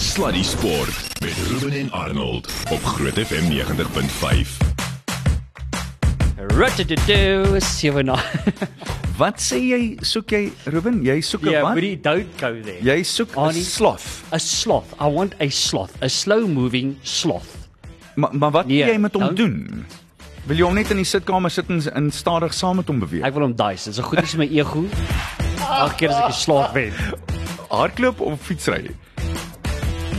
Sluddy Sport met Ruben en Arnold op Groot FM 90.5. Rutututu, seven Wat sê jy soek jy Ruben? Jy soek 'n Yeah, wat? but he don't go there. Jy soek 'n sloth. A sloth. I want a sloth, a slow moving sloth. Maar maar wat Nee, jy met hom doen? Wil jy hom net in die sitkamer sit en, en stadig saam met hom beweeg? Ek wil hom dice. Dit is so goed as my ego. Elke keer as ek 'n sloth wen, Hardloop of fietsry?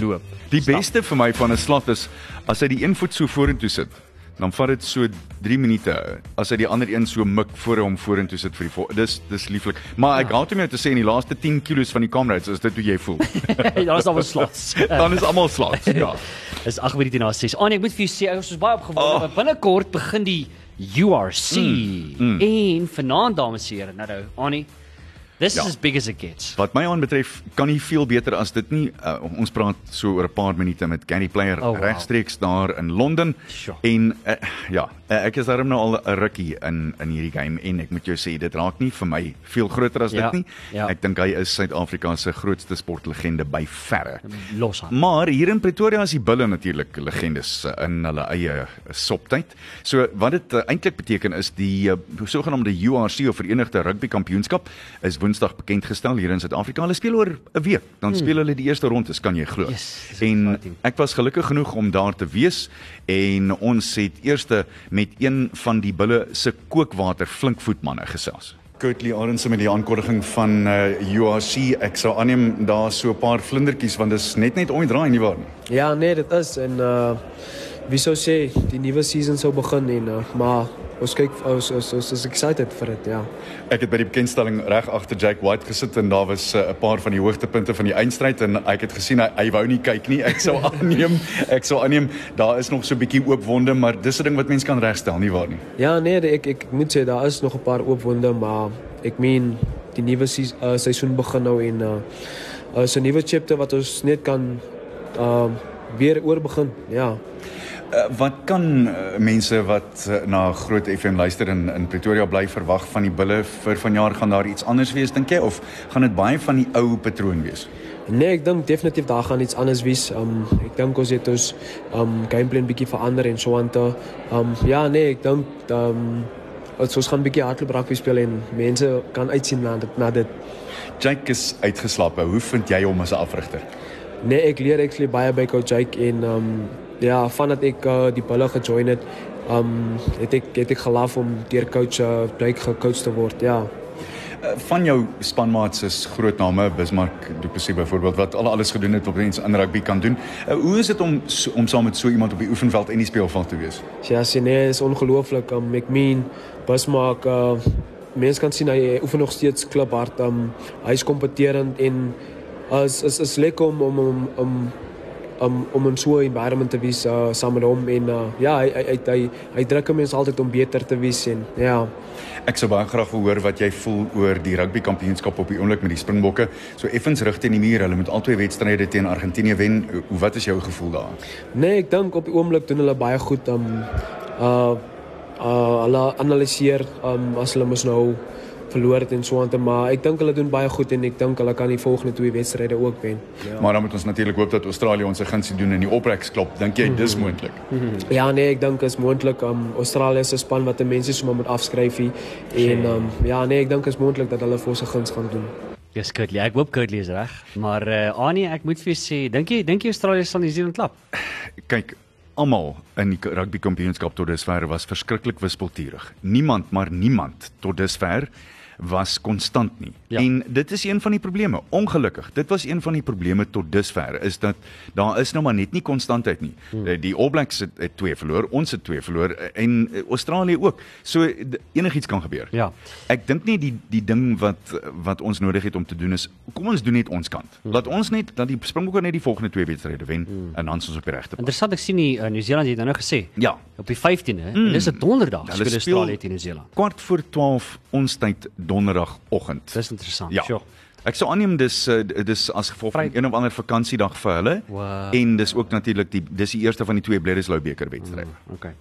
Loop. Die beste vir my van 'n sloth is as hy die een voet so vorentoe sit. Dan vat dit so 3 minute as hy die ander een so mik voor hom vorentoe sit vir die. Dis dis lieflik. Maar ek haat om jou te sê in die laaste 10 kilos van die kamerads is dit hoe jy voel. Daar is almal sloths. Dan is almal sloths. Ja. Dis 8 minute na 6. Anie, ek moet vir jou sê, ek was baie opgewonde, Oh. want binnekort begin die URC. Mm, En vanaand dames en here, nou nou, Anie, this Ja. is as big as it gets. Wat my aanbetref, kan nie veel beter as dit nie. Uh, ons praat so oor 'n paar minute met Gary Player Oh, wow. regstreeks daar in Londen. Sure. En uh, ja, uh, ek is daarom nou al 'n rukkie in in hierdie game en ek moet jou sê dit raak nie vir my veel groter as Ja, dit nie. ja. Ek dink hy is Suid-Afrika se grootste sportlegende by verre. Los aan. Maar hier in Pretoria is die bulle natuurlik legendes in hulle eie soptyd. So wat dit uh, eintlik beteken is die uh, sogenaamde URC of Verenigde Rugby Kampioenskap is Woensdag bekend gestel hier in Suid-Afrika. Hulle speel oor 'n week. Dan speel hulle die eerste rondes, kan jy glo. Hmm. Yes, en ek was gelukkig genoeg om daar te wees en ons het eerste met een van die bulle se kookwater flinkvoetmanne gesels. Kurtly Arendse met die aankondiging van uh, URC. Ek sou aanneem daar so 'n paar vlindertjies want dit is net net om die draai nie waar nie. Ja, nee, dit is en uh wie sou sê die nuwe season sou begin en uh, maar ons kyk ons ons ons is excited vir dit, ja. Ek het by die bekendstelling reg agter Jake White gesit en daar was uh, 'n paar van die hoogtepunte van die eindstryd en ek het gesien hy, hy wou nie kyk nie. Ek sou aanneem, ek sou aanneem daar is nog so 'n bietjie oop wonde, maar dis 'n ding wat mens kan regstel, nie waar nie? Ja, nee, ek ek, ek moet sê daar is nog 'n paar oop wonde, maar ek meen die nuwe se- uh, seisoen begin nou en uh uh, so 'n nuwe chapter wat ons net kan uh weer oor begin. Ja. Uh, wat kan uh, mense wat uh, na Groot FM luister in in Pretoria bly verwag van die bulle vir vanjaar gaan daar iets anders wees dink jy of gaan dit baie van die ou patroon wees? Nee, ek dink definitief daar gaan iets anders wees. Um ek dink ons het ons um gameplan bietjie verander en so aan te. Um ja, nee, ek dink um ons ons gaan bietjie hardloop rugby speel en mense kan uitsien na dit na dit. Jake is uitgeslaap. Hoe vind jy hom as 'n afrigter? Nee, ek leer actually baie by coach Jake en um ja, vandat ek uh, die bulle gejoin het, um het ek het ek gelief om deur coach uh, Jake gecoach te word. Ja. Uh, van jou spanmaats is groot name Bismarck Du Plessis byvoorbeeld wat al alles gedoen het wat mens in rugby kan doen. Uh, hoe is dit om om saam met so iemand op die oefenveld en die speelveld te wees? Ja, sien nee, is ongelooflik. Um, ek meen Bismarck uh mense kan sien hy oefen nog steeds kliphard. Um hy's kompeterend en is is is lekker om om om om om om in so 'n environment te wees uh, saam met hom en uh, ja, hy hy hy hy, hy druk mense altyd om beter te wees en ja. Ek sou baie graag wil hoor wat jy voel oor die rugby kampioenskap op die oomblik met die Springbokke. So effens rig teen die muur. Hulle moet albei wedstryde teen Argentinië wen. Hoe wat is jou gevoel daar? Nee, ek dink op die oomblik doen hulle baie goed om uh uh hulle analiseer um as hulle mos nou verloor het en so aan te maar ek dink hulle doen baie goed en ek dink hulle kan die volgende twee wedstryde ook wen. Ja. Maar dan moet ons natuurlik hoop dat Australië ons se gunsie doen in die opreksklop. Dink jy dis moontlik? Ja nee, ek dink is moontlik um Australië se span wat mense sommer moet afskryf hier en um ja nee, ek dink is moontlik dat hulle vir ons 'n guns gaan doen. Dis Kurtley. Ek hoop Kurtley is reg. Maar uh, Anie, ek moet vir jou sê, dink jy dink jy Australië sal New Zealand klap? Kyk, almal in die rugby kampioenskap tot dusver was verskriklik wispelturig. Niemand, maar niemand tot dusver was konstant nie. Ja. En dit is een van die probleme. Ongelukkig, dit was een van die probleme tot dusver is dat daar is nou maar net nie konstantheid nie. Hmm. Die All Blacks het, het twee verloor, ons het twee verloor en eh, Australië ook. So enigiets kan gebeur. Ja. Ek dink nie die die ding wat wat ons nodig het om te doen is kom ons doen net ons kant. Laat ons net dat die Springbokke net die volgende twee wedstryde wen hmm. en dan ons op die regte pad. Interessant ek sien die uh, New Zealand het nou nou gesê. Ja. Op die 15de, mm. dis 'n donderdag speel- Australië teen New Zealand. kwart voor 12 ons tyd donderdagoggend. Dis interessant. Ja. Sure. Ek sou aanneem dis uh, dis as gevolg van een of ander vakansiedag vir hulle Wow. en dis ook natuurlik die dis die eerste van die twee Bledisloe beker wedstryde. Mm, okay.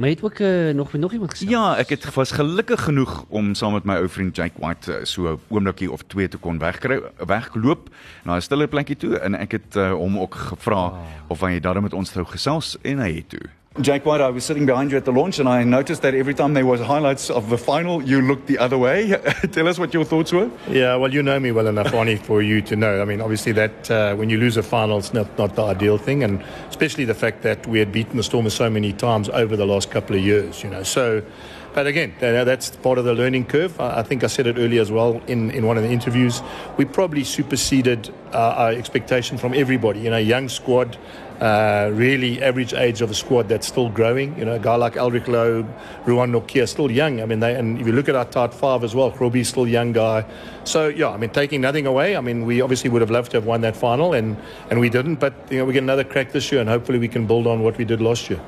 Maar jy het ook uh, nog nog iemand gesels. Ja, ek het was gelukkig genoeg om saam met my ou vriend Jake White uh, so 'n oomblikie of twee te kon wegkry, weggeloop na 'n stiller plekkie toe en ek het uh, hom ook gevra oh. of hy daar met ons sou gesels en hy het toe. Jake White, I was sitting behind you at the launch and I noticed that every time there was highlights of the final, you looked the other way. Tell us what your thoughts were. Yeah, well, you know me well enough, Ronnie, for you to know. I mean, obviously, that uh, when you lose a final, it's not, not the ideal thing, and especially the fact that we had beaten the Stormers so many times over the last couple of years, you know. So, but again, that's part of the learning curve. I think I said it earlier as well in, in one of the interviews. We probably superseded uh, our expectation from everybody. You know, young squad, uh, really average age of a squad that's still growing. You know, a guy like Elrigh Louw, Ruan Nortje, still young. I mean, they, and if you look at our top five as well, Robbie's still a young guy. So, yeah, I mean, taking nothing away, I mean, we obviously would have loved to have won that final, and, and we didn't. But, you know, we get another crack this year, and hopefully we can build on what we did last year.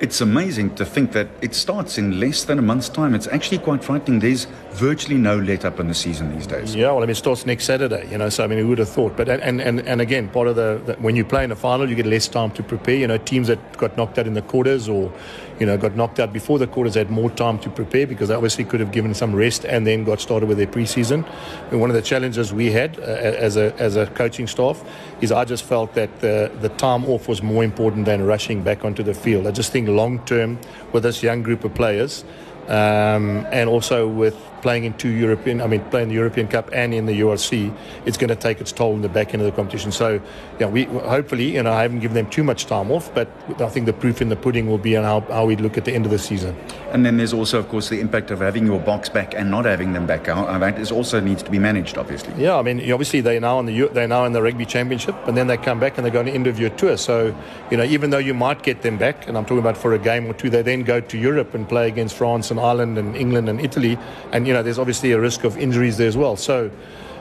It's amazing to think that it starts in less than a month's time. It's actually quite frightening. There's virtually no let up in the season these days. Yeah, well, I mean, it starts next Saturday, you know, so I mean, who would have thought? But, and, and, and again, part of the, the when you play in a final, you get less time to prepare. You know, teams that got knocked out in the quarters or, you know, got knocked out before the quarters had more time to prepare because they obviously could have given some rest and then got started with their preseason. And one of the challenges we had uh, as, a, as a coaching staff is I just felt that the, the time off was more important than rushing back onto the field. I just think long term with this young group of players um, and also with playing in two European, I mean, playing the European Cup and in the URC, it's going to take its toll in the back end of the competition. So, yeah, we hopefully, you know, I haven't given them too much time off, but I think the proof in the pudding will be on how, how we look at the end of the season. And then there's also, of course, the impact of having your Boks back and not having them back out. That is also needs to be managed, obviously. Yeah, I mean, obviously they're now in the they're now in the rugby championship, and then they come back and they go on an end of year tour. So, you know, even though you might get them back, and I'm talking about for a game or two, they then go to Europe and play against France and Ireland and England and Italy, and you know, there's obviously a risk of injuries there as well. So,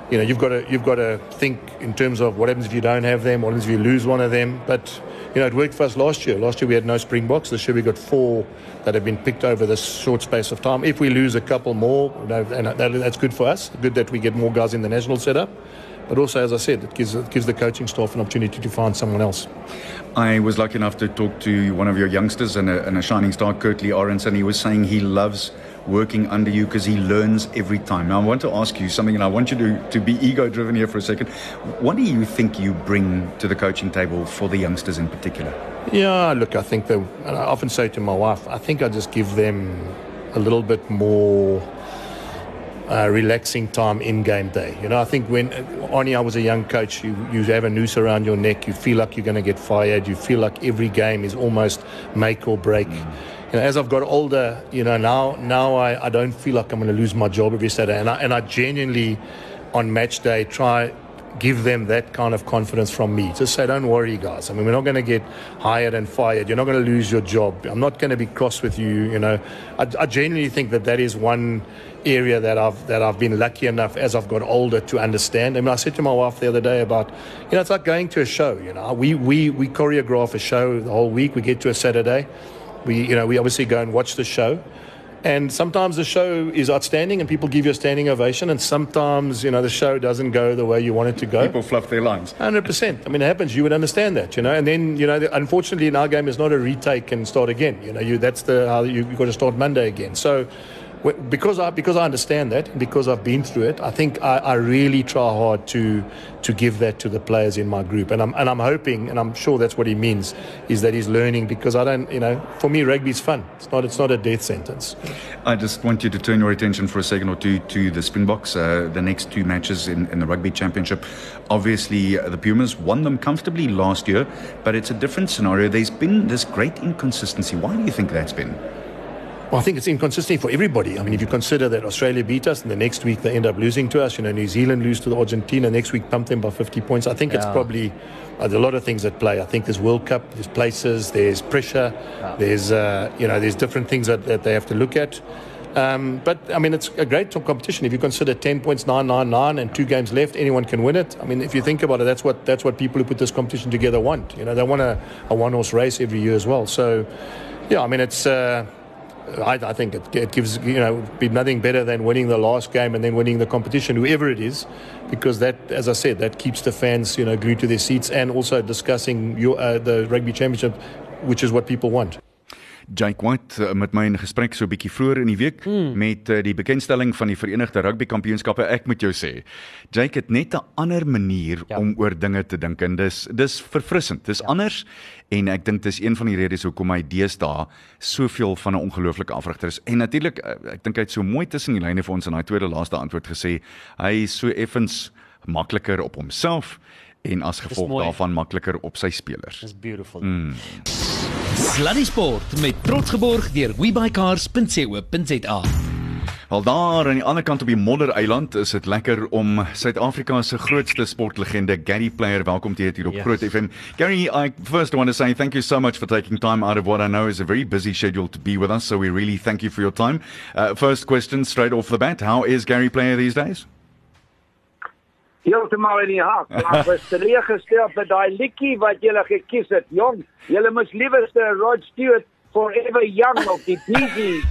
you know, you've got to you've got to think in terms of what happens if you don't have them, what happens if you lose one of them. But you know, it worked for us last year. Last year we had no Springboks. This year we got four that have been picked over this short space of time. If we lose a couple more, you know, and that, that's good for us. Good that we get more guys in the national setup. But also, as I said, it gives, it gives the coaching staff an opportunity to find someone else. I was lucky enough to talk to one of your youngsters and a, and a shining star, Kurtley and he was saying he loves working under you because he learns every time. Now, I want to ask you something, and I want you to, to be ego driven here for a second. What do you think you bring to the coaching table for the youngsters in particular? Yeah, look, I think that, I often say to my wife, I think I just give them a little bit more. Uh, relaxing time in game day. You know, I think when Arnie, I was a young coach, you, you have a noose around your neck, you feel like you're going to get fired, you feel like every game is almost make or break. Mm you know, as I've got older, you know, now now I, I don't feel like I'm going to lose my job every Saturday, and I, and I genuinely, on match day, try give them that kind of confidence from me. Just say, don't worry, guys. I mean, we're not going to get hired and fired. You're not going to lose your job. I'm not going to be cross with you. You know, I, I genuinely think that that is one area that I've that I've been lucky enough as I've got older to understand. I mean, I said to my wife the other day about, you know, it's like going to a show. You know, we we we choreograph a show the whole week. We get to a Saturday we, you know, we obviously go and watch the show. And sometimes the show is outstanding and people give you a standing ovation. And sometimes, you know, the show doesn't go the way you want it to go. People fluff their lines. 100%. I mean, it happens. You would understand that, you know. And then, you know, unfortunately in our game, it's not a retake and start again. You know, you, that's the, how you, you've got to start Monday again. So, because I because I understand that because I've been through it, I think I, I, really try hard to to give that to the players in my group, and I'm and I'm hoping, and I'm sure that's what he means, is that he's learning because I don't, you know, for me rugby's fun. It's not it's not a death sentence. I just want you to turn your attention for a second or two to the Springboks, uh, the next two matches in, in the rugby championship. Obviously, uh, the Pumas won them comfortably last year, but it's a different scenario. There's been this great inconsistency. Why do you think that's been? Well, I think it's inconsistent for everybody. I mean, if you consider that Australia beat us and the next week they end up losing to us, you know, New Zealand lose to the Argentina, next week pump them by 50 points. I think yeah. it's probably uh, a lot of things at play. I think there's World Cup, there's places, there's pressure, yeah. there's, uh, you know, there's different things that, that they have to look at. Um, but I mean, it's a great competition. If you consider 10 points, 999, and two games left, anyone can win it. I mean, if you think about it, that's what that's what people who put this competition together want. You know, they want a, a one horse race every year as well. So, yeah, I mean, it's. Uh, I, I, think it, it, gives you know be nothing better than winning the last game and then winning the competition, whoever it is, because that, as I said, that keeps the fans you know glued to their seats and also discussing your, uh, the rugby championship, which is what people want. Jake White uh, met my in gesprek so 'n bietjie vroeër in die week mm. met uh, die bekendstelling van die Verenigde Rugby Kampioenskappe. Ek moet jou sê, Jake het net 'n ander manier ja. om oor dinge te dink en dis dis verfrissend. Dis ja. anders en ek dink dis een van die redes hoekom hy deesdae soveel van 'n ongelooflike afrigter is. En natuurlik uh, ek dink hy het so mooi tussen die lyne vir ons in daai tweede laaste antwoord gesê, hy is so effens makliker op homself en as gevolg daarvan makliker op sy spelers. Dis beautiful. Mm. Sluddy Sport met trots geborg deur webycars.co.za. Al daar aan die ander kant op die moddereiland is dit lekker om Suid-Afrika se grootste sportlegende Gary Player welkom te heet hier op yes. Groot FM. Gary, I first want to say thank you so much for taking time out of what I know is a very busy schedule to be with us, so we really thank you for your time. Uh, first question straight off the bat, how is Gary Player these days? Heeltemal in die hak. Maar was teleeggestel met daai liedjie wat jy gekies het, jong. Jy moes liewerste Rod Stewart Forever Young of die Gees.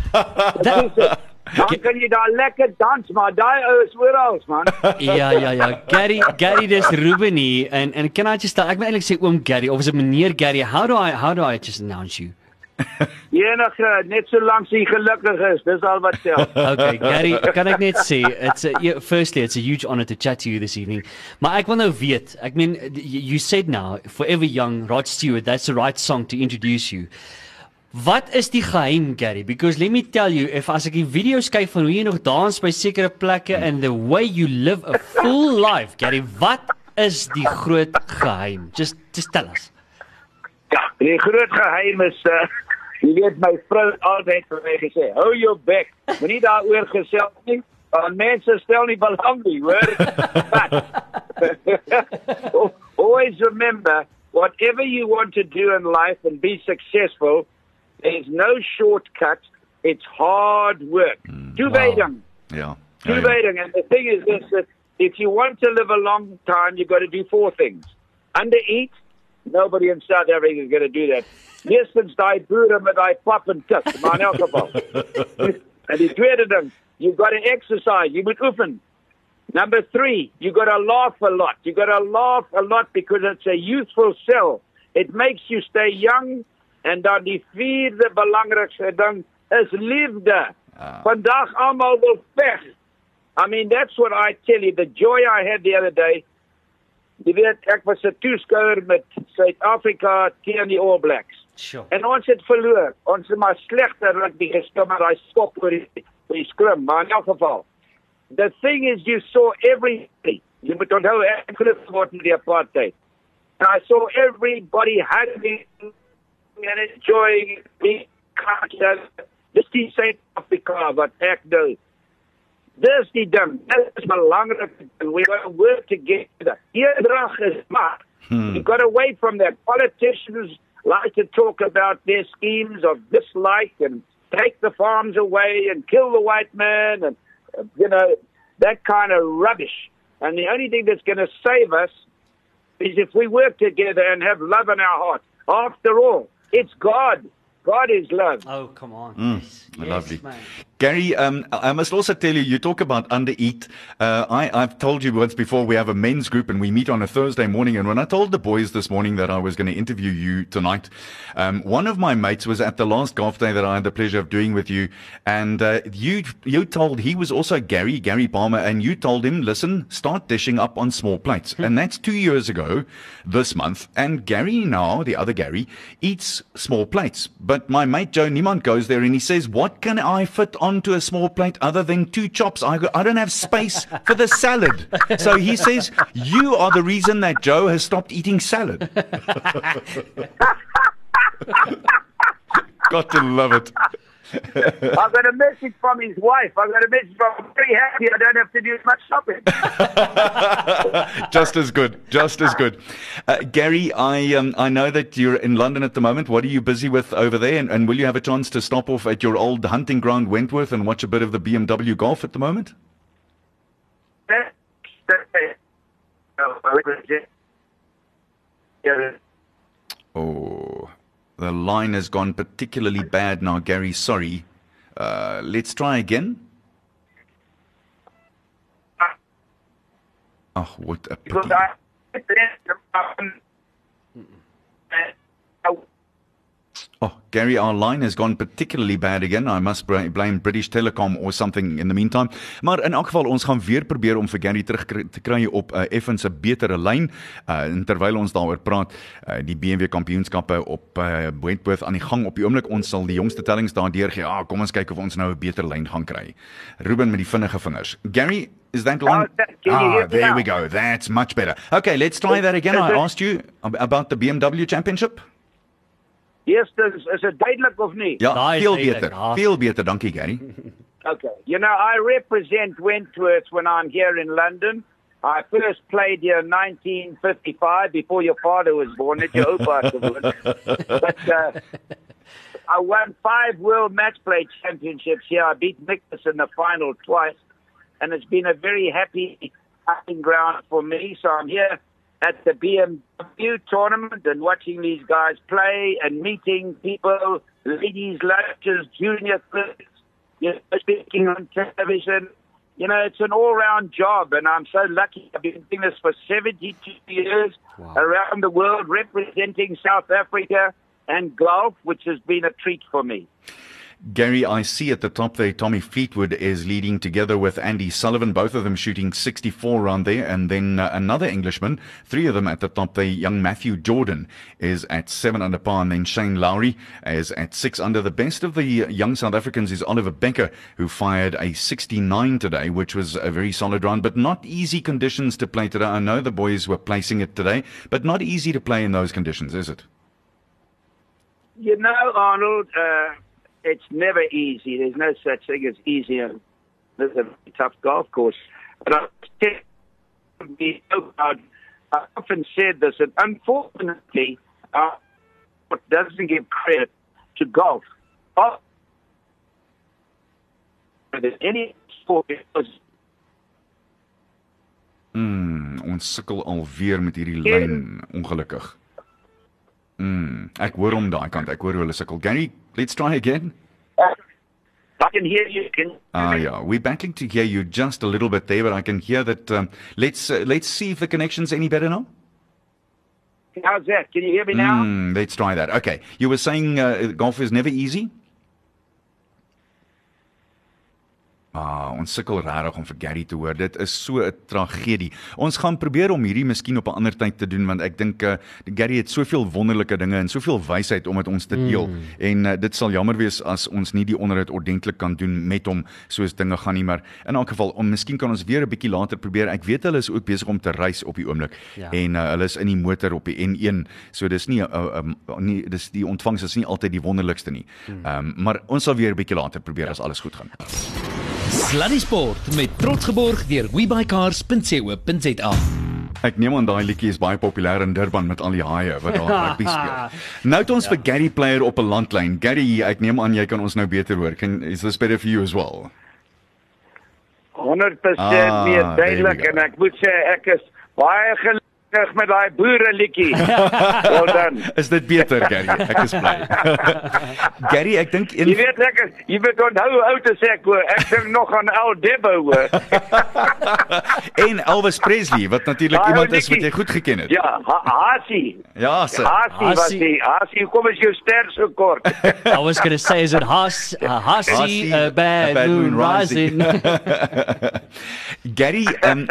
Dan kan jy daar lekker dans, maar daai ou is oral, man. ja, ja, ja. Gary, Gary dis Ruben hier en en kan I just ek moet eintlik sê oom Gary of is dit meneer Gary? How do I how do I just announce you? Enige net so lank as jy gelukkig is, dis al wat tel. okay, Gary, kan ek net sê, it's a, firstly it's a huge honor to chat to you this evening. Maar ek wil nou weet, ek meen you said now forever young Rod Stewart, that's the right song to introduce you. Wat is die geheim, Gary? Because let me tell you, if as ek die video's kyk van hoe jy nog dans by sekere plekke and the way you live a full life, Gary, wat is die groot geheim? Just just tell us. Ja, die groot geheim is uh, Jy weet my vrou altyd vir my gesê, "Hou jou bek. Moenie daaroor gesels nie, want mense stel nie belang nie, hoor." Always remember, whatever you want to do in life and be successful, there's no shortcut. It's hard work. Mm, Toewijding. Wow. Yeah. Toewijding. And the thing is this, that if you want to live a long time, you've got to do four things. Undereat. Nobody in South Africa is going to do that. Eerstens daai boere met daai pap en tik, maar in elk geval. en die tweede ding, you got to exercise, you moet oefen. Number 3, you've got to laugh a lot. You've got to laugh a lot because it's a youthful cell. It makes you stay young en dan die vierde belangrikste ding is liefde. Vandag almal wil. I mean that's what I tell you the joy I had the other day. Jy weet ek was 'n toeskouer met Suid-Afrika teen die All Blacks. Sure. En ons het verloor. Ons het maar slegter rugby gespeel met daai skop oor die, die skrim, maar in elk geval. The thing is you saw everything. You moet onthou ek het gevoort met die apartheid. And I saw everybody hugging and enjoying being culture. Dis die South Africa wat ek doen. Dis die ding. Dit is belangrik. We got to work together. Eendrag is maar. Hmm. You got away from that politicians like to talk about their schemes of dislike and take the farms away and kill the white man and, uh, you know, that kind of rubbish. And the only thing that's going to save us is if we work together and have love in our heart. After all, it's God. God is love. Oh, come on. Mm, yes. Lovely. Yes, Gary, um, I must also tell you, you talk about undereat. Uh, I, I've told you once before, we have a men's group and we meet on a Thursday morning. And when I told the boys this morning that I was going to interview you tonight, um, one of my mates was at the last golf day that I had the pleasure of doing with you. And uh, you, you told, he was also Gary, Gary Palmer, and you told him, listen, start dishing up on small plates. Hmm. and that's two years ago this month. And Gary now, the other Gary, eats small plates. But my mate Joe Niemand goes there and he says, what can I fit on onto a small plate other than two chops. I, I don't have space for the salad. So he says, You are the reason that Joe has stopped eating salad. Got to love it. I got a message from his wife. I got a message from. I'm very happy. I don't have to do much shopping. just as good. Just as good. Uh, Gary, I um, I know that you're in London at the moment. What are you busy with over there? And, and will you have a chance to stop off at your old hunting ground, Wentworth, and watch a bit of the BMW golf at the moment? Oh. The line has gone particularly bad now, Gary. Sorry. Uh, let's try again. Oh, what a. Oh, Gary, our line has gone particularly bad again. I must blame British Telecom or something in the meantime. Maar in elk geval ons gaan weer probeer om vir Gary terug te kry op 'n uh, effens 'n betere lyn. Uh en terwyl ons daaroor praat, uh, die BMW kampioenskappe op uh, Wentworth aan die gang op die oomblik. Ons sal die jongste tellings daardeur gee. Ah, kom ons kyk of ons nou 'n beter lyn gaan kry. Ruben met die vinnige vingers. Gary, is that line? Oh, that- ah, there now? we go. That's much better. Okay, let's try that again. I asked you ab- about the BMW championship. Yes, dis is dit duidelik of nie? Ja, Daai is veel duidelik, beter. ja. Veel beter, dankie Gary. Okay. You know, I represent Wentworth when I'm here in London. I first played here in 1955 before your father was born. At your But uh, I won five World Match Play Championships here. I beat Nicklaus in the final twice, and it's been a very happy hunting ground for me. So I'm here at the BMW tournament and watching these guys play and meeting people, ladies' lunches, junior clips, you know, speaking on television. You know, it's an all-round job, and I'm so lucky. I've been doing this for 72 years around the world, representing South Africa and golf, which has been a treat for me. Gary, I see at the top there Tommy Fleetwood is leading together with Andy Sullivan, both of them shooting 64 around there. And then uh, another Englishman, three of them at the top there. Young Matthew Jordan is at seven under par. And then Shane Lowry is at six under. The best of the young South Africans is Oliver Bekker, who fired a 69 today, which was a very solid round, but not easy conditions to play today. I know the boys were placing it today, but not easy to play in those conditions, is it? You know, Arnold, uh, it's never easy. There's no such thing as easy. And this is a tough golf course. But I be so proud. I often said this, and unfortunately, uh, doesn't give credit to golf. Golf, any sport, because Mm, ons sukkel alweer met hierdie lyn, ongelukkig. Mm, ek hoor hom daai kant. Ek hoor hulle sukkel. Gary, let's try again. I can hear you. Can Ah yeah, we're battling to hear you just a little bit there, but I can hear that um, let's uh, let's see if the connection's any better now. how's that? Can you hear me now? Mm, let's try that. Okay. You were saying uh, golf is never easy? Ah, ons sukkel regtig om vir Gary te hoor. Dit is so 'n tragedie. Ons gaan probeer om hierdie miskien op 'n ander tyd te doen want ek dink uh, Gary het soveel wonderlike dinge en soveel wysheid om dit ons te deel. Mm. En uh, dit sal jammer wees as ons nie die onderhoud ordentlik kan doen met hom soos dinge gaan nie, maar in elk geval, om miskien kan ons weer 'n bietjie later probeer. Ek weet hulle is ook besig om te reis op die oomblik. Ja. En uh, hulle is in die motor op die N1. So dis nie 'n uh, um, nie dis die ontvangs is nie altyd die wonderlikste nie. Ehm um, maar ons sal weer 'n bietjie later probeer as alles goed gaan. Sluddy Sport met trots geborg deur webycars.co.za. Ek neem aan daai liedjie is baie populêr in Durban met al die haie wat daar rugby speel. Nou het ons vir Gary Player op 'n landlyn. Gary, ek neem aan jy kan ons nou beter hoor. Can is this better for you as well? 100% Ah, meer duidelik en ek moet sê ek is baie gelukkig met daai boere liedjie. well done. Is dit beter, Gary? Ek is bly. Gary, ek dink een Jy weet ek is, jy weet onthou hoe oud is ek hoor. Ek dink nog aan Al Debo hoor. en Elvis Presley wat natuurlik Daai iemand is wat jy goed geken het. Ja, ha Hasie. Ja, sir. Hasie was Hasie. die Hasie kom as jou ster so kort. I was going to say, is it Haas, uh, Hasi, Hasie, a bad, moon, rising? Gary, um,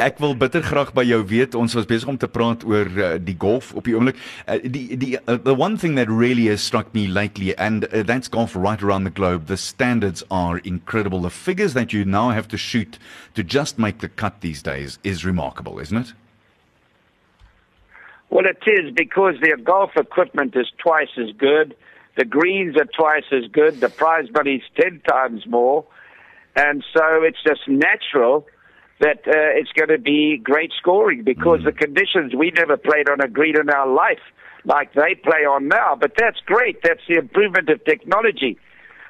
ek wil bitter graag by jou weet. Ons was besig om te praat oor uh, die golf op die oomblik. Uh, die die uh, the one thing that really has struck me lately and uh, that's golf right around the globe. The standards are incredible. The figures that you now have to shoot to just make the cut these days is remarkable, isn't it? Well, it is because their golf equipment is twice as good. The greens are twice as good. The prize money's ten times more. And so it's just natural that uh, it's going to be great scoring because mm. the conditions we never played on a green in our life like they play on now. But that's great. That's the improvement of technology.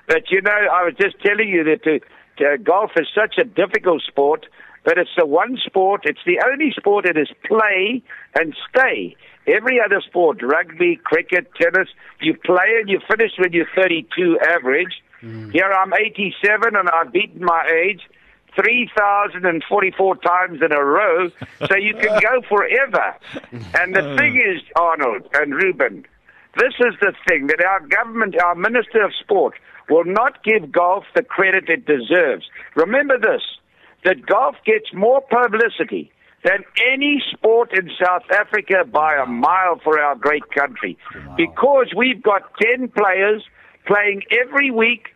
But you know, I was just telling you that uh, to, to, uh, golf is such a difficult sport, but it's the one sport, it's the only sport that is play and stay. Every other sport, rugby, cricket, tennis, you play and you finish when you're 32 average. Mm. Here I'm 87 and I've beaten my age 3,044 times in a row, so you can go forever. And the thing oh. is, Arnold and Ruben, this is the thing that our government, our Minister of Sport, will not give golf the credit it deserves. Remember this that golf gets more publicity than any sport in South Africa by a mile for our great country. Because we've got 10 players playing every week,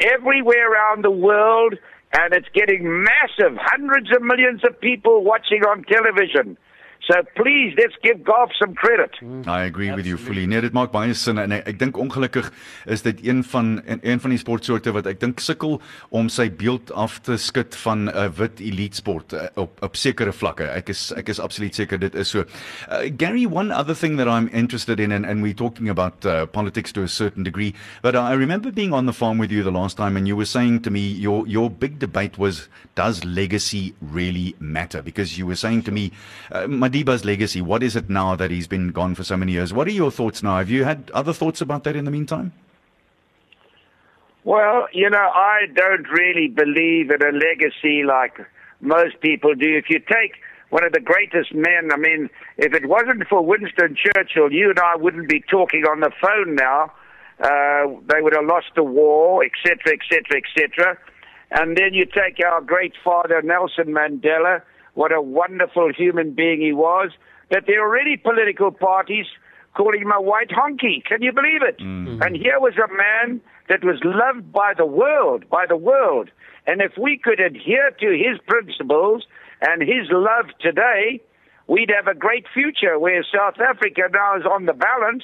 everywhere around the world, and it's getting massive. Hundreds of millions of people watching on television. So please, let's give golf some credit. I agree with you fully. Nee, dit maak baie sin en ek, ek dink ongelukkig is dit een van een, een van die sportsoorte wat ek dink sukkel om sy beeld af te skud van 'n uh, wit elite sport uh, op op sekere vlakke. Ek is ek is absoluut seker dit is so. Uh, Gary, one other thing that I'm interested in and and we're talking about uh, politics to a certain degree, but I remember being on the farm with you the last time and you were saying to me your your big debate was does legacy really matter because you were saying to me uh, Madiba's legacy, what is it now that he's been gone for so many years? What are your thoughts now? Have you had other thoughts about that in the meantime? Well, you know, I don't really believe in a legacy like most people do. If you take one of the greatest men, I mean, if it wasn't for Winston Churchill, you and I wouldn't be talking on the phone now. Uh, they would have lost the war, etc., etc., etc. And then you take our great father, Nelson Mandela, what a wonderful human being he was, that there are already political parties calling him a white honky. Can you believe it? Mm-hmm. And here was a man that was loved by the world, by the world. And if we could adhere to his principles and his love today, we'd have a great future where South Africa now is on the balance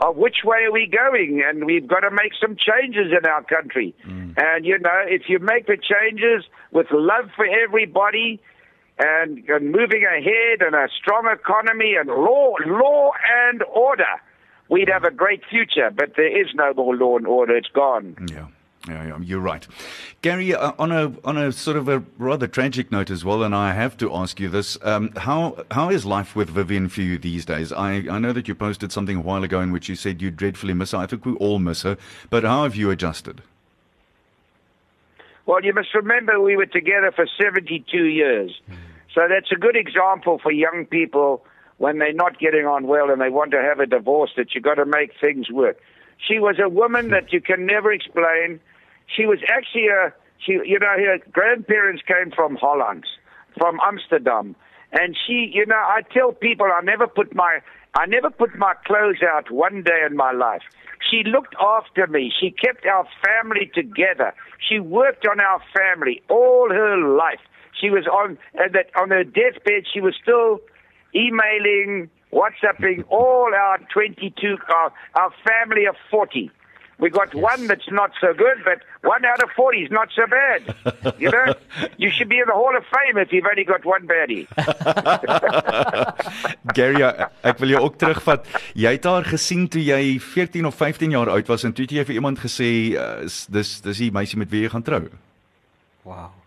of which way are we going and we've got to make some changes in our country. Mm. And you know, if you make the changes with love for everybody and, and moving ahead and a strong economy and law, law and order, we'd have a great future. But there is no more law and order; it's gone. Yeah. Yeah, yeah, you're right, Gary. Uh, on a on a sort of a rather tragic note as well, and I have to ask you this: um, how how is life with Vivienne for you these days? I I know that you posted something a while ago in which you said you dreadfully miss her. I think we all miss her, but how have you adjusted? Well, you must remember we were together for 72 years. So that's a good example for young people when they're not getting on well and they want to have a divorce that you've got to make things work. She was a woman that you can never explain. She was actually a, she, you know, her grandparents came from Holland, from Amsterdam. And she, you know, I tell people I never put my, I never put my clothes out one day in my life. She looked after me. She kept our family together. She worked on our family all her life. She was on uh, that on her deathbed. She was still emailing, WhatsApping all our 22, our, our family of 40. We got yes. one that's not so good, but one out of 40 is not so bad. You know, you should be in the Hall of Fame if you've only got one baddie. Gary, ek wil jou ook terugvat. Jy het haar gesien toe jy 14 of 15 jaar oud was en toe het jy vir iemand gesê uh, dis dis die meisie met wie jy gaan trou. Wow.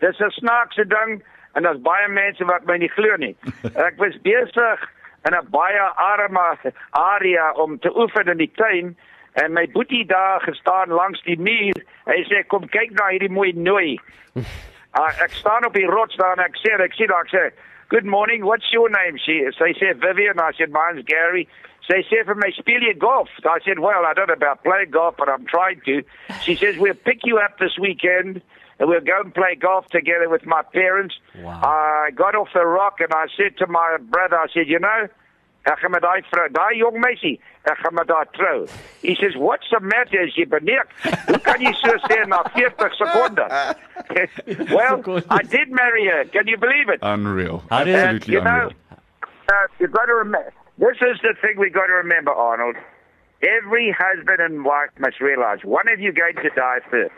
Dis 'n snaakse ding en daar's baie mense wat my nie glo nie. Ek was besig in 'n baie arme area om te oefen in die tuin en my boetie daar gestaan langs die muur. Hy sê kom kyk na hierdie mooi nooi. uh, ek staan op die rots daar en ek sê ek sien daar ek sê Good morning. What's your name? She they said Vivian. I said mine's Gary. They said for me, spiel you golf. I said, well, I don't know about playing golf, but I'm trying to. She says, we'll pick you up this weekend and we'll go and play golf together with my parents. Wow. I got off the rock and I said to my brother, I said, you know, ek gaan met daai vrou, daai jong meisie, ek gaan met haar trou. He says, "What's the matter? Is jy beneek? Hoe kan jy so sê na 40 sekondes?" well, I did marry her. Can you believe it? Unreal. Absolutely you know. Uh, you've got to remember. This is the thing we've got to remember, Arnold. Every husband and wife must realize one of you going to die first.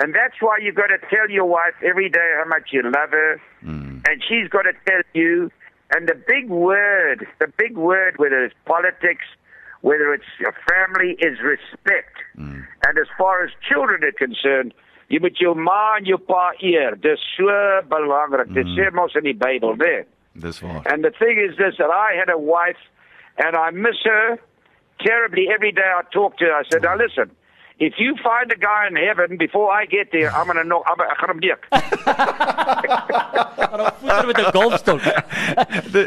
And that's why you've got to tell your wife every day how much you love her. Mm. And she's got to tell you. And the big word, the big word, whether it's politics, whether it's your family, is respect. Mm. And as far as children are concerned, jy moet jou ma en jou pa eer. Dis so belangrik. Mm. Dit sê mos in die Bybel, né? Dis waar. And the thing is this that I had a wife and I miss her terribly every day I talk to her. I said. "Now listen, if you find a guy in heaven before I get there, I'm gonna know. I'm gonna, I'm gonna Voet met 'n golfstok.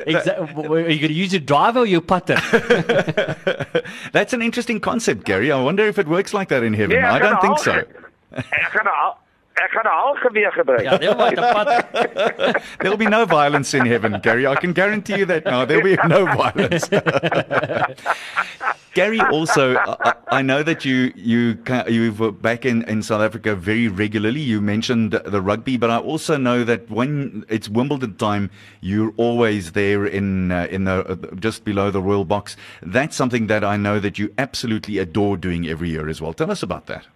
Exa- Are you going to use your driver or your putter? That's an interesting concept, Gary. I wonder if it works like that in heaven. Ja, I don't think so. Ek gaan 'n hal- ek halgeweer gebruik. ja, neem maar 'n putter. There'll be no violence in heaven, Gary. I can guarantee you that now. There'll be no violence. Gary, also, I, I know that you you ca- you were back in, in South Africa very regularly. You mentioned the rugby, but I also know that when it's Wimbledon time, you're always there in uh, in the uh, just below the royal box. That's something that I know that you absolutely adore doing every year as well. Tell us about that.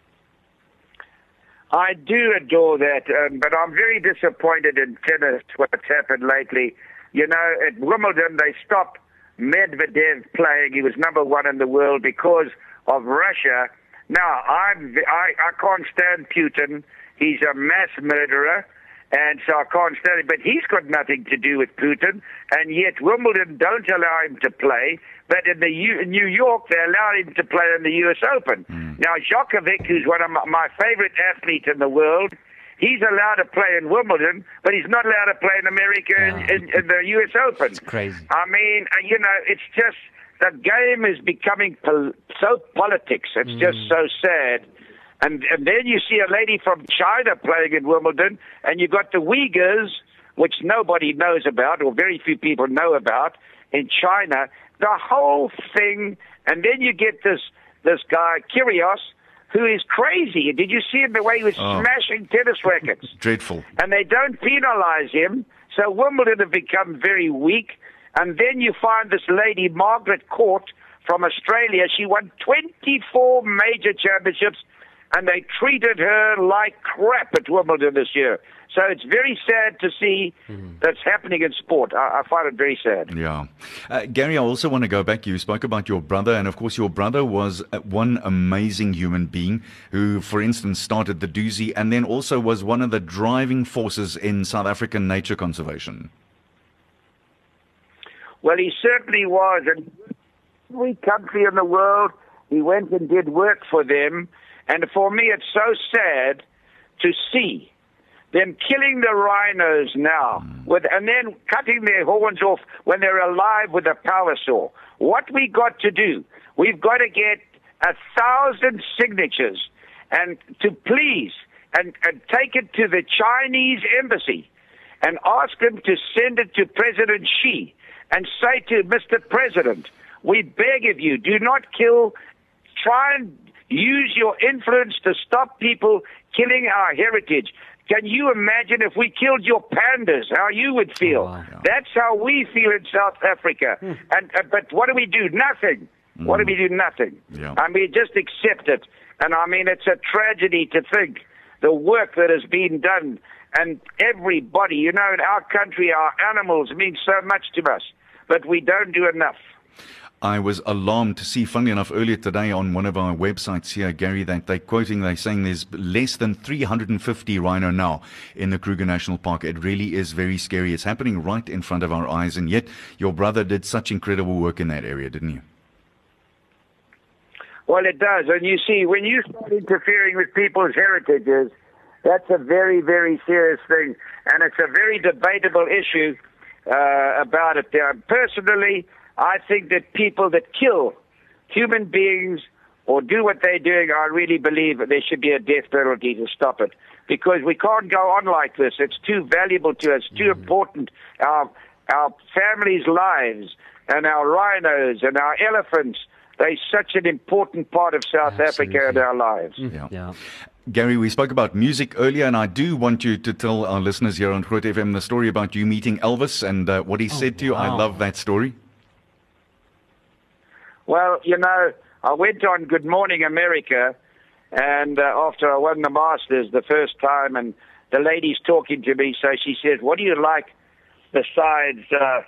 I do adore that, um, but I'm very disappointed in tennis. What's happened lately? You know, at Wimbledon they stopped Medvedev playing. He was number one in the world because of Russia. Now I'm I, I can't stand Putin. He's a mass murderer, and so I can't stand it. But he's got nothing to do with Putin, and yet Wimbledon don't allow him to play. But in the U- New York, they allow him to play in the U.S. Open. Now Djokovic, who's one of my, my favorite athletes in the world, he's allowed to play in Wimbledon, but he's not allowed to play in America in, in, in the U.S. Open. It's crazy. I mean, uh, you know, it's just the game is becoming pol- so politics. It's just so sad. And and then you see a lady from China playing in Wimbledon, and you've got the Uyghurs, which nobody knows about, or very few people know about, in China. The whole thing, and then you get this this guy Kyrgios, who is crazy. Did you see him the way he was Oh. smashing tennis rackets? Dreadful. and they don't penalize him. So Wimbledon have become very weak. And then you find this lady, Margaret Court from Australia. She won 24 major championships, and they treated her like crap at Wimbledon this year. So it's very sad to see that's happening in sport. I, I find it very sad. Yeah. Uh, Gary, I also want to go back. You spoke about your brother, and of course, your brother was uh, one amazing human being who, for instance, started the Dusi and then also was one of the driving forces in South African nature conservation. Well, he certainly was. And every country in the world, he went and did work for them. And for me, it's so sad to see them killing the rhinos now, with and then cutting their horns off when they're alive with a power saw. What we got to do, we've got to get a thousand signatures, and to please and, and take it to the Chinese embassy, and ask them to send it to President Xi, and say to Mr. President, we beg of you, do not kill. Try and use your influence to stop people killing our heritage. Can you imagine if we killed your pandas, how you would feel? wow. That's how we feel in South Africa. And uh, but what do we do? Nothing. What do we do? Nothing. Yeah. I mean, just accept it. And I mean, it's a tragedy to think the work that has been done. And everybody, you know, in our country, our animals mean so much to us, but we don't do enough. I was alarmed to see, funnily enough, earlier today on one of our websites here, Gary, that they're quoting, they're saying there's less than 350 rhino now in the Kruger National Park. It really is very scary. It's happening right in front of our eyes, and yet your brother did such incredible work in that area, didn't you? Well, it does. And you see, when you start interfering with people's heritages, that's a very, very serious thing. And it's a very debatable issue uh, about it. Uh, personally, I think that people that kill human beings or do what they're doing, I really believe that there should be a death penalty to stop it. Because we can't go on like this. It's too valuable to us, too important. Our, our families' lives and our rhinos and our elephants, they're such an important part of South Africa and our lives. Yeah. Yeah. Gary, we spoke about music earlier, and I do want you to tell our listeners here on Groot FM the story about you meeting Elvis and uh, what he said to you. I love that story. Well, you know, I went on Good Morning America, and uh, after I won the Masters the first time, and the lady's talking to me, so she says, "What do you like besides uh,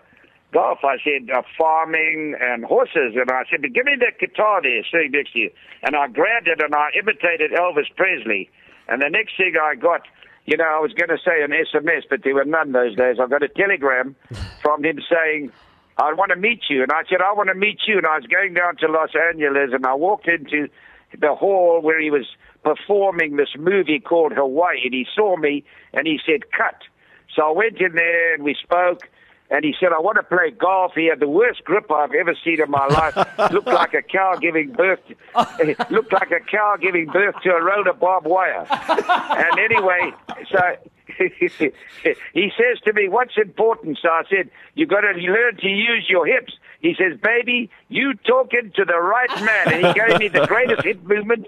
golf?" I said, uh, "Farming and horses." And I said, "But give me that guitar there, sitting next to you." And I grabbed it and I imitated Elvis Presley. And the next thing I got, you know, I was going to say an SMS, but there were none those days. I got a telegram from him saying. I want to meet you. And I said, I want to meet you. And I was going down to Los Angeles and I walked into the hall where he was performing this movie called Hawaii, and he saw me and he said, "Cut." So I went in there and we spoke. And he said, I want to play golf. He had the worst grip I've ever seen in my life. looked like a cow giving birth. To, looked like a cow giving birth to a roll of barbed wire. and anyway, so he says to me, What's important? So I said, You've got to learn to use your hips. He says, Baby, you talking to the right man. And he gave me the greatest hip movement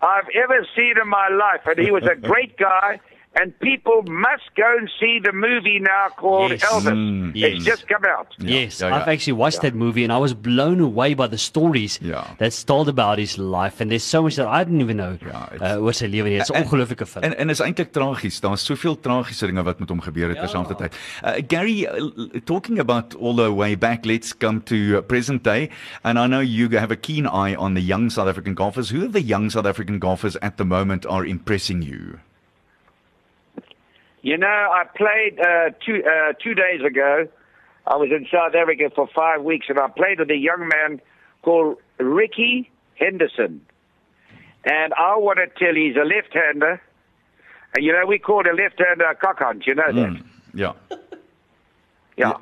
I've ever seen in my life. And he was a great guy and people must go and see the movie now called Yes. Elvis. Mm, yes. It's just come out. Yes, yeah, yeah. I've actually watched that movie and I was blown away by the stories Yeah. that's told about his life. And there's so much that I didn't even know Ja, it's- uh, oor sy lewe nie. Dit's 'n En- ongelooflike film. En en is eintlik tragies. Daar's soveel tragiese dinge wat met hom gebeur het Ja. terselfdertyd. Uh, Gary uh, talking about all the way back, let's come to uh, present day. And I know you have a keen eye on the young South African golfers. Who are the young South African golfers at the moment are impressing you? You know, I played uh, two uh, two days ago. I was in South Africa for five weeks, and I played with a young man called Ricky Henderson. And I want to tell you, he's a left-hander. And you know, we called a left-hander a cockhunt. You know that? Mm, yeah. Yeah.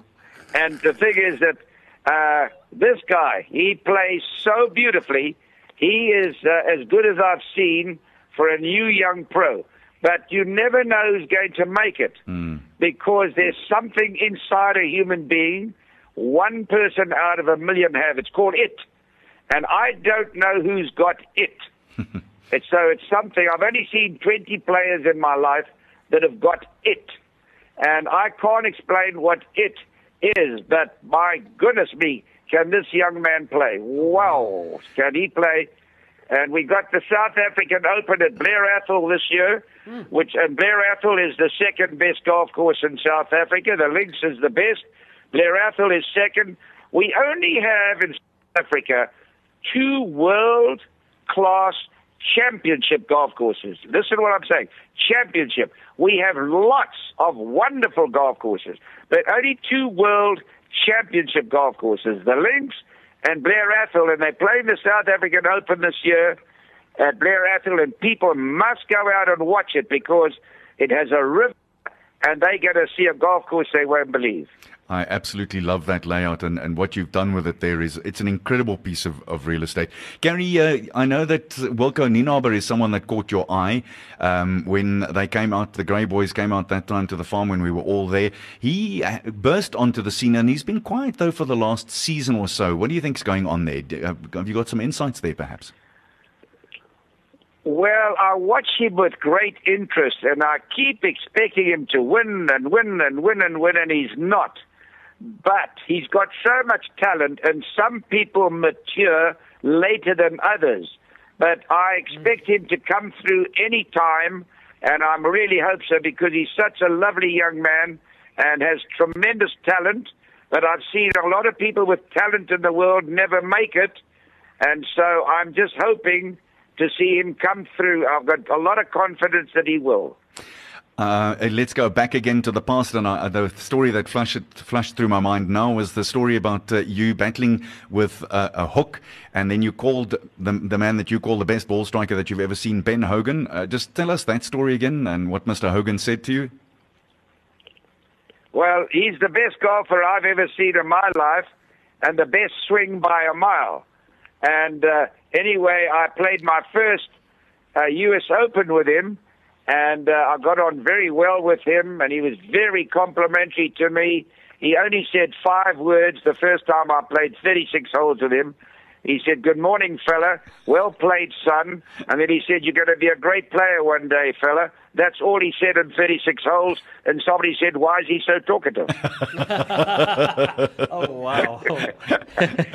And the thing is that uh, this guy, he plays so beautifully. He is uh, as good as I've seen for a new young pro. But you never know who's going to make it hmm. because there's something inside a human being, one person out of a million have. It's called it. And I don't know who's got it. it's, so it's something, I've only seen 20 players in my life that have got it and I can't explain what it is, but my goodness me, can this young man play? Wow, can he play? And we got the South African Open at Blair Athol this year, hmm. which and Blair Athol is the second best golf course in South Africa. The Links is the best. Blair Athol is second. We only have in South Africa two world class championship golf courses. Listen to what I'm saying. Championship. We have lots of wonderful golf courses, but only two world championship golf courses, the Links and Blair Athol, and they're playing the South African Open this year at Blair Athol, and people must go out and watch it because it has a river, and they get to see a golf course they won't believe. I absolutely love that layout and, and what you've done with it there is it's an incredible piece of, of real estate. Gary, uh, I know that Wilco Nienaber is someone that caught your eye um, when they came out, the Grey Boys came out that time to the farm when we were all there. He uh, burst onto the scene and he's been quiet though for the last season or so. What do you think's going on there? Have have you got some insights there perhaps? Well, I watch him with great interest, and I keep expecting him to win and win and win and win, and he's not. But he's got so much talent, and some people mature later than others. But I expect him to come through any time, and I really hope so because he's such a lovely young man and has tremendous talent. But I've seen a lot of people with talent in the world never make it, and so I'm just hoping to see him come through. I've got a lot of confidence that he will. Uh, let's go back again to the past. And uh, the story that flashed, flashed through my mind now was the story about uh, you battling with uh, a hook, and then you called the, the man that you call the best ball striker that you've ever seen, Ben Hogan. Uh, just tell us that story again and what Mr. Hogan said to you. Well, he's the best golfer I've ever seen in my life, and the best swing by a mile. And uh, anyway, I played my first U.S. Open with him, and uh, I got on very well with him, and he was very complimentary to me. He only said five words the first time I played 36 holes with him. He said, Good morning, fella. Well played, son. And then he said, You're going to be a great player one day, fella. That's all he said in 36 holes. And somebody said, Why is he so talkative? oh wow.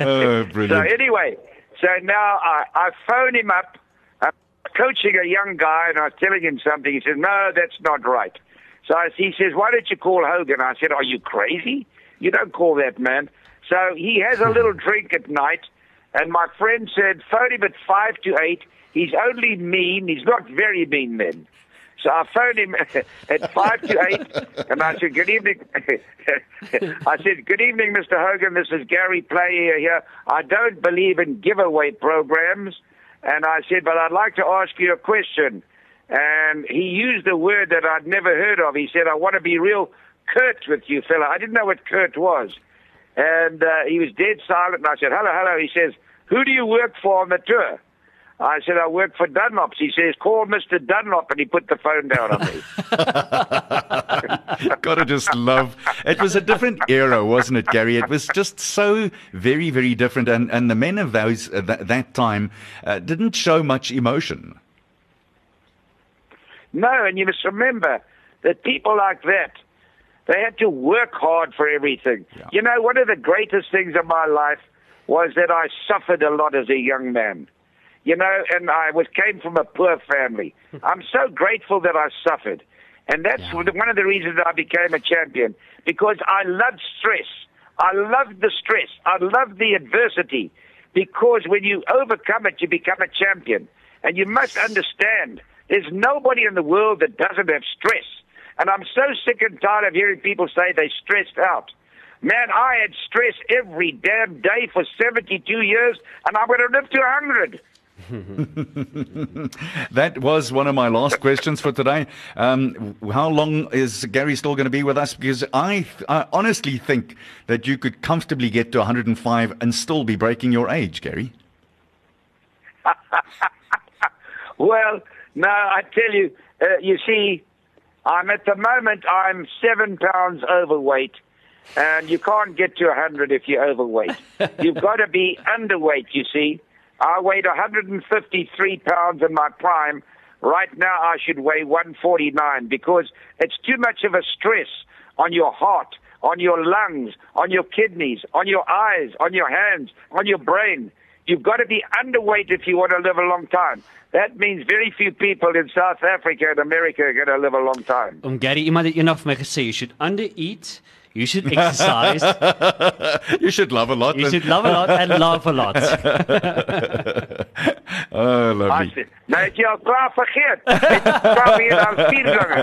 Oh, So brilliant. anyway, so now I, I phone him up. Coaching a young guy, and I was telling him something. He says, "No, that's not right." So I, he says, "Why don't you call Hogan?" I said, "Are you crazy? You don't call that man." So he has a little drink at night, and my friend said, "Phone him at five to eight. He's only mean. He's not very mean then." So I phoned him at five to eight, and I said, "Good evening." I said, "Good evening, Mr. Hogan. This is Gary Player here. I don't believe in giveaway programs, And I said, But I'd like to ask you a question. And he used a word that I'd never heard of. He said, I want to be real curt with you, fella. I didn't know what curt was. And uh, he was dead silent. And I said, Hello, hello. He says, Who do you work for on the tour? I said, I work for Dunlop's. He says, Call Mr. Dunlop. And he put the phone down on me. Gotta just love. It was a different era, wasn't it, Gary? It was just so very, very different, and and the men of those uh, that, that time uh, didn't show much emotion. No, and you must remember that people like that, they had to work hard for everything. Yeah. You know, one of the greatest things of my life was that I suffered a lot as a young man. You know, and I was came from a poor family. I'm so grateful that I suffered. And that's Yeah. one of the reasons I became a champion because I loved stress. I loved the stress. I loved the adversity because when you overcome it, you become a champion. And you must understand there's nobody in the world that doesn't have stress. And I'm so sick and tired of hearing people say they're stressed out. Man, I had stress every damn day for 72 years, and I'm going to live to 100. That was one of my last questions for today. Um, how long is Gary still going to be with us? Because I, I honestly think that you could comfortably get to 105 and still be breaking your age, Gary. Well, no, I tell you, uh, you see, I'm at the moment, I'm seven pounds overweight, and you can't get to a 100 if you're overweight. You've got to be underweight, you see. I weighed 153 pounds in my prime. Right now, I should weigh 149 because it's too much of a stress on your heart, on your lungs, on your kidneys, on your eyes, on your hands, on your brain. You've got to be underweight if you want to live a long time. That means very few people in South Africa and America are going to live a long time. Om Gary iemand het eendag vir my you should undereat, you should exercise, You should love a lot. you should love a lot and laugh a lot. oh, I lovely. said, nou het jy al klaar vergeet. Het klaar weer aan vier gange.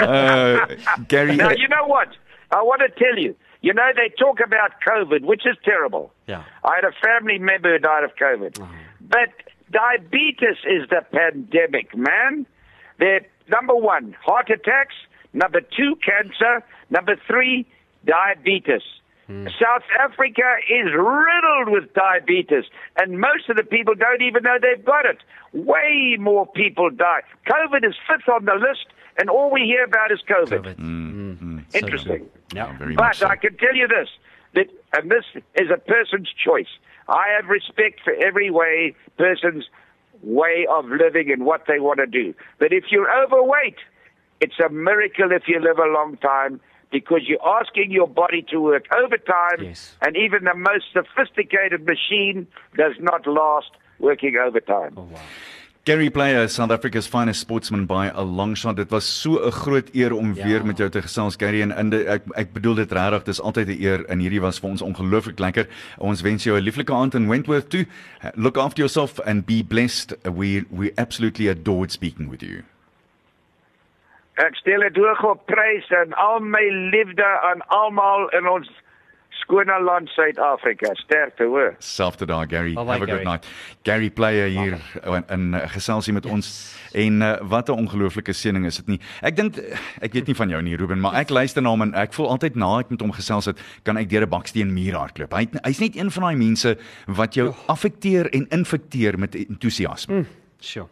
Uh, Gary, Now, you know what? I want to tell you. You know, they talk about COVID, which is terrible. Yeah. I had a family member who died of COVID. But diabetes is the pandemic, man. They're number one, heart attacks. Number two, cancer. Number three, diabetes. South Africa is riddled with diabetes, and most of the people don't even know they've got it. Way more people die. COVID is fifth on the list, and all we hear about is COVID. COVID. Mm-hmm. Mm. So Interesting. true. Yeah. very But so. I can tell you this, that, and this is a person's choice. I have respect for every way, person's way of living and what they want to do. But if you're overweight, it's a miracle if you live a long time because you're asking your body to work overtime, Yes. and even the most sophisticated machine does not last working overtime. Oh wow. Gary Player, South Africa's finest sportsman by a long shot. Dit was so 'n groot eer om Ja. weer met jou te gesels Gary en in ek ek bedoel dit regtig, dis altyd 'n eer en hierdie was vir ons ongelooflik lekker. Ons wens jou 'n lieflike aand in Wentworth toe. Look after yourself and be blessed. We we absolutely adored speaking with you. Ek stel dit hoog op prys en al my liefde aan almal in ons skone land Suid-Afrika. Sterkte hoor. Selfde daar Gary. Bye-bye, Have a good Gary. night. Gary Player hier in, in uh, geselsie met ons en uh, wat 'n ongelooflike seëning is dit nie. Ek dink ek weet nie van jou nie Ruben, maar ek luister na hom en ek voel altyd na ek met hom gesels het, kan ek deur 'n baksteen muur hardloop. Hy hy's net een van daai mense wat jou affekteer en infekteer met entoesiasme. Sure.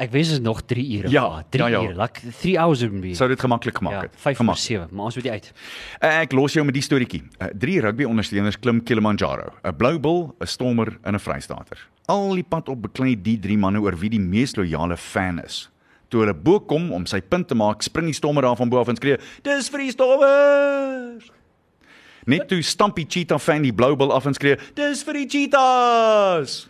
Ek wens is nog 3 ure. Ja, 3 ja, ja. ure. Like 3 hours would be. Sou dit gemaklik gemaak ja, het. 5 Gemak- of 7, maar ons moet die uit. Uh, Ek los jou met die storieetjie. Uh, drie rugby ondersteuners klim Kilimanjaro. 'n Blou bil, 'n Stormer en 'n Vrystater. Al die pad op beklei die drie manne oor wie die mees loyale fan is. Toe hulle bo kom om sy punt te maak, spring die Stormer daar van bo af en skree: "Dis vir die Stormers!" Net toe stamp die cheetah fan die blou bil af en skree: "Dis vir die cheetahs!"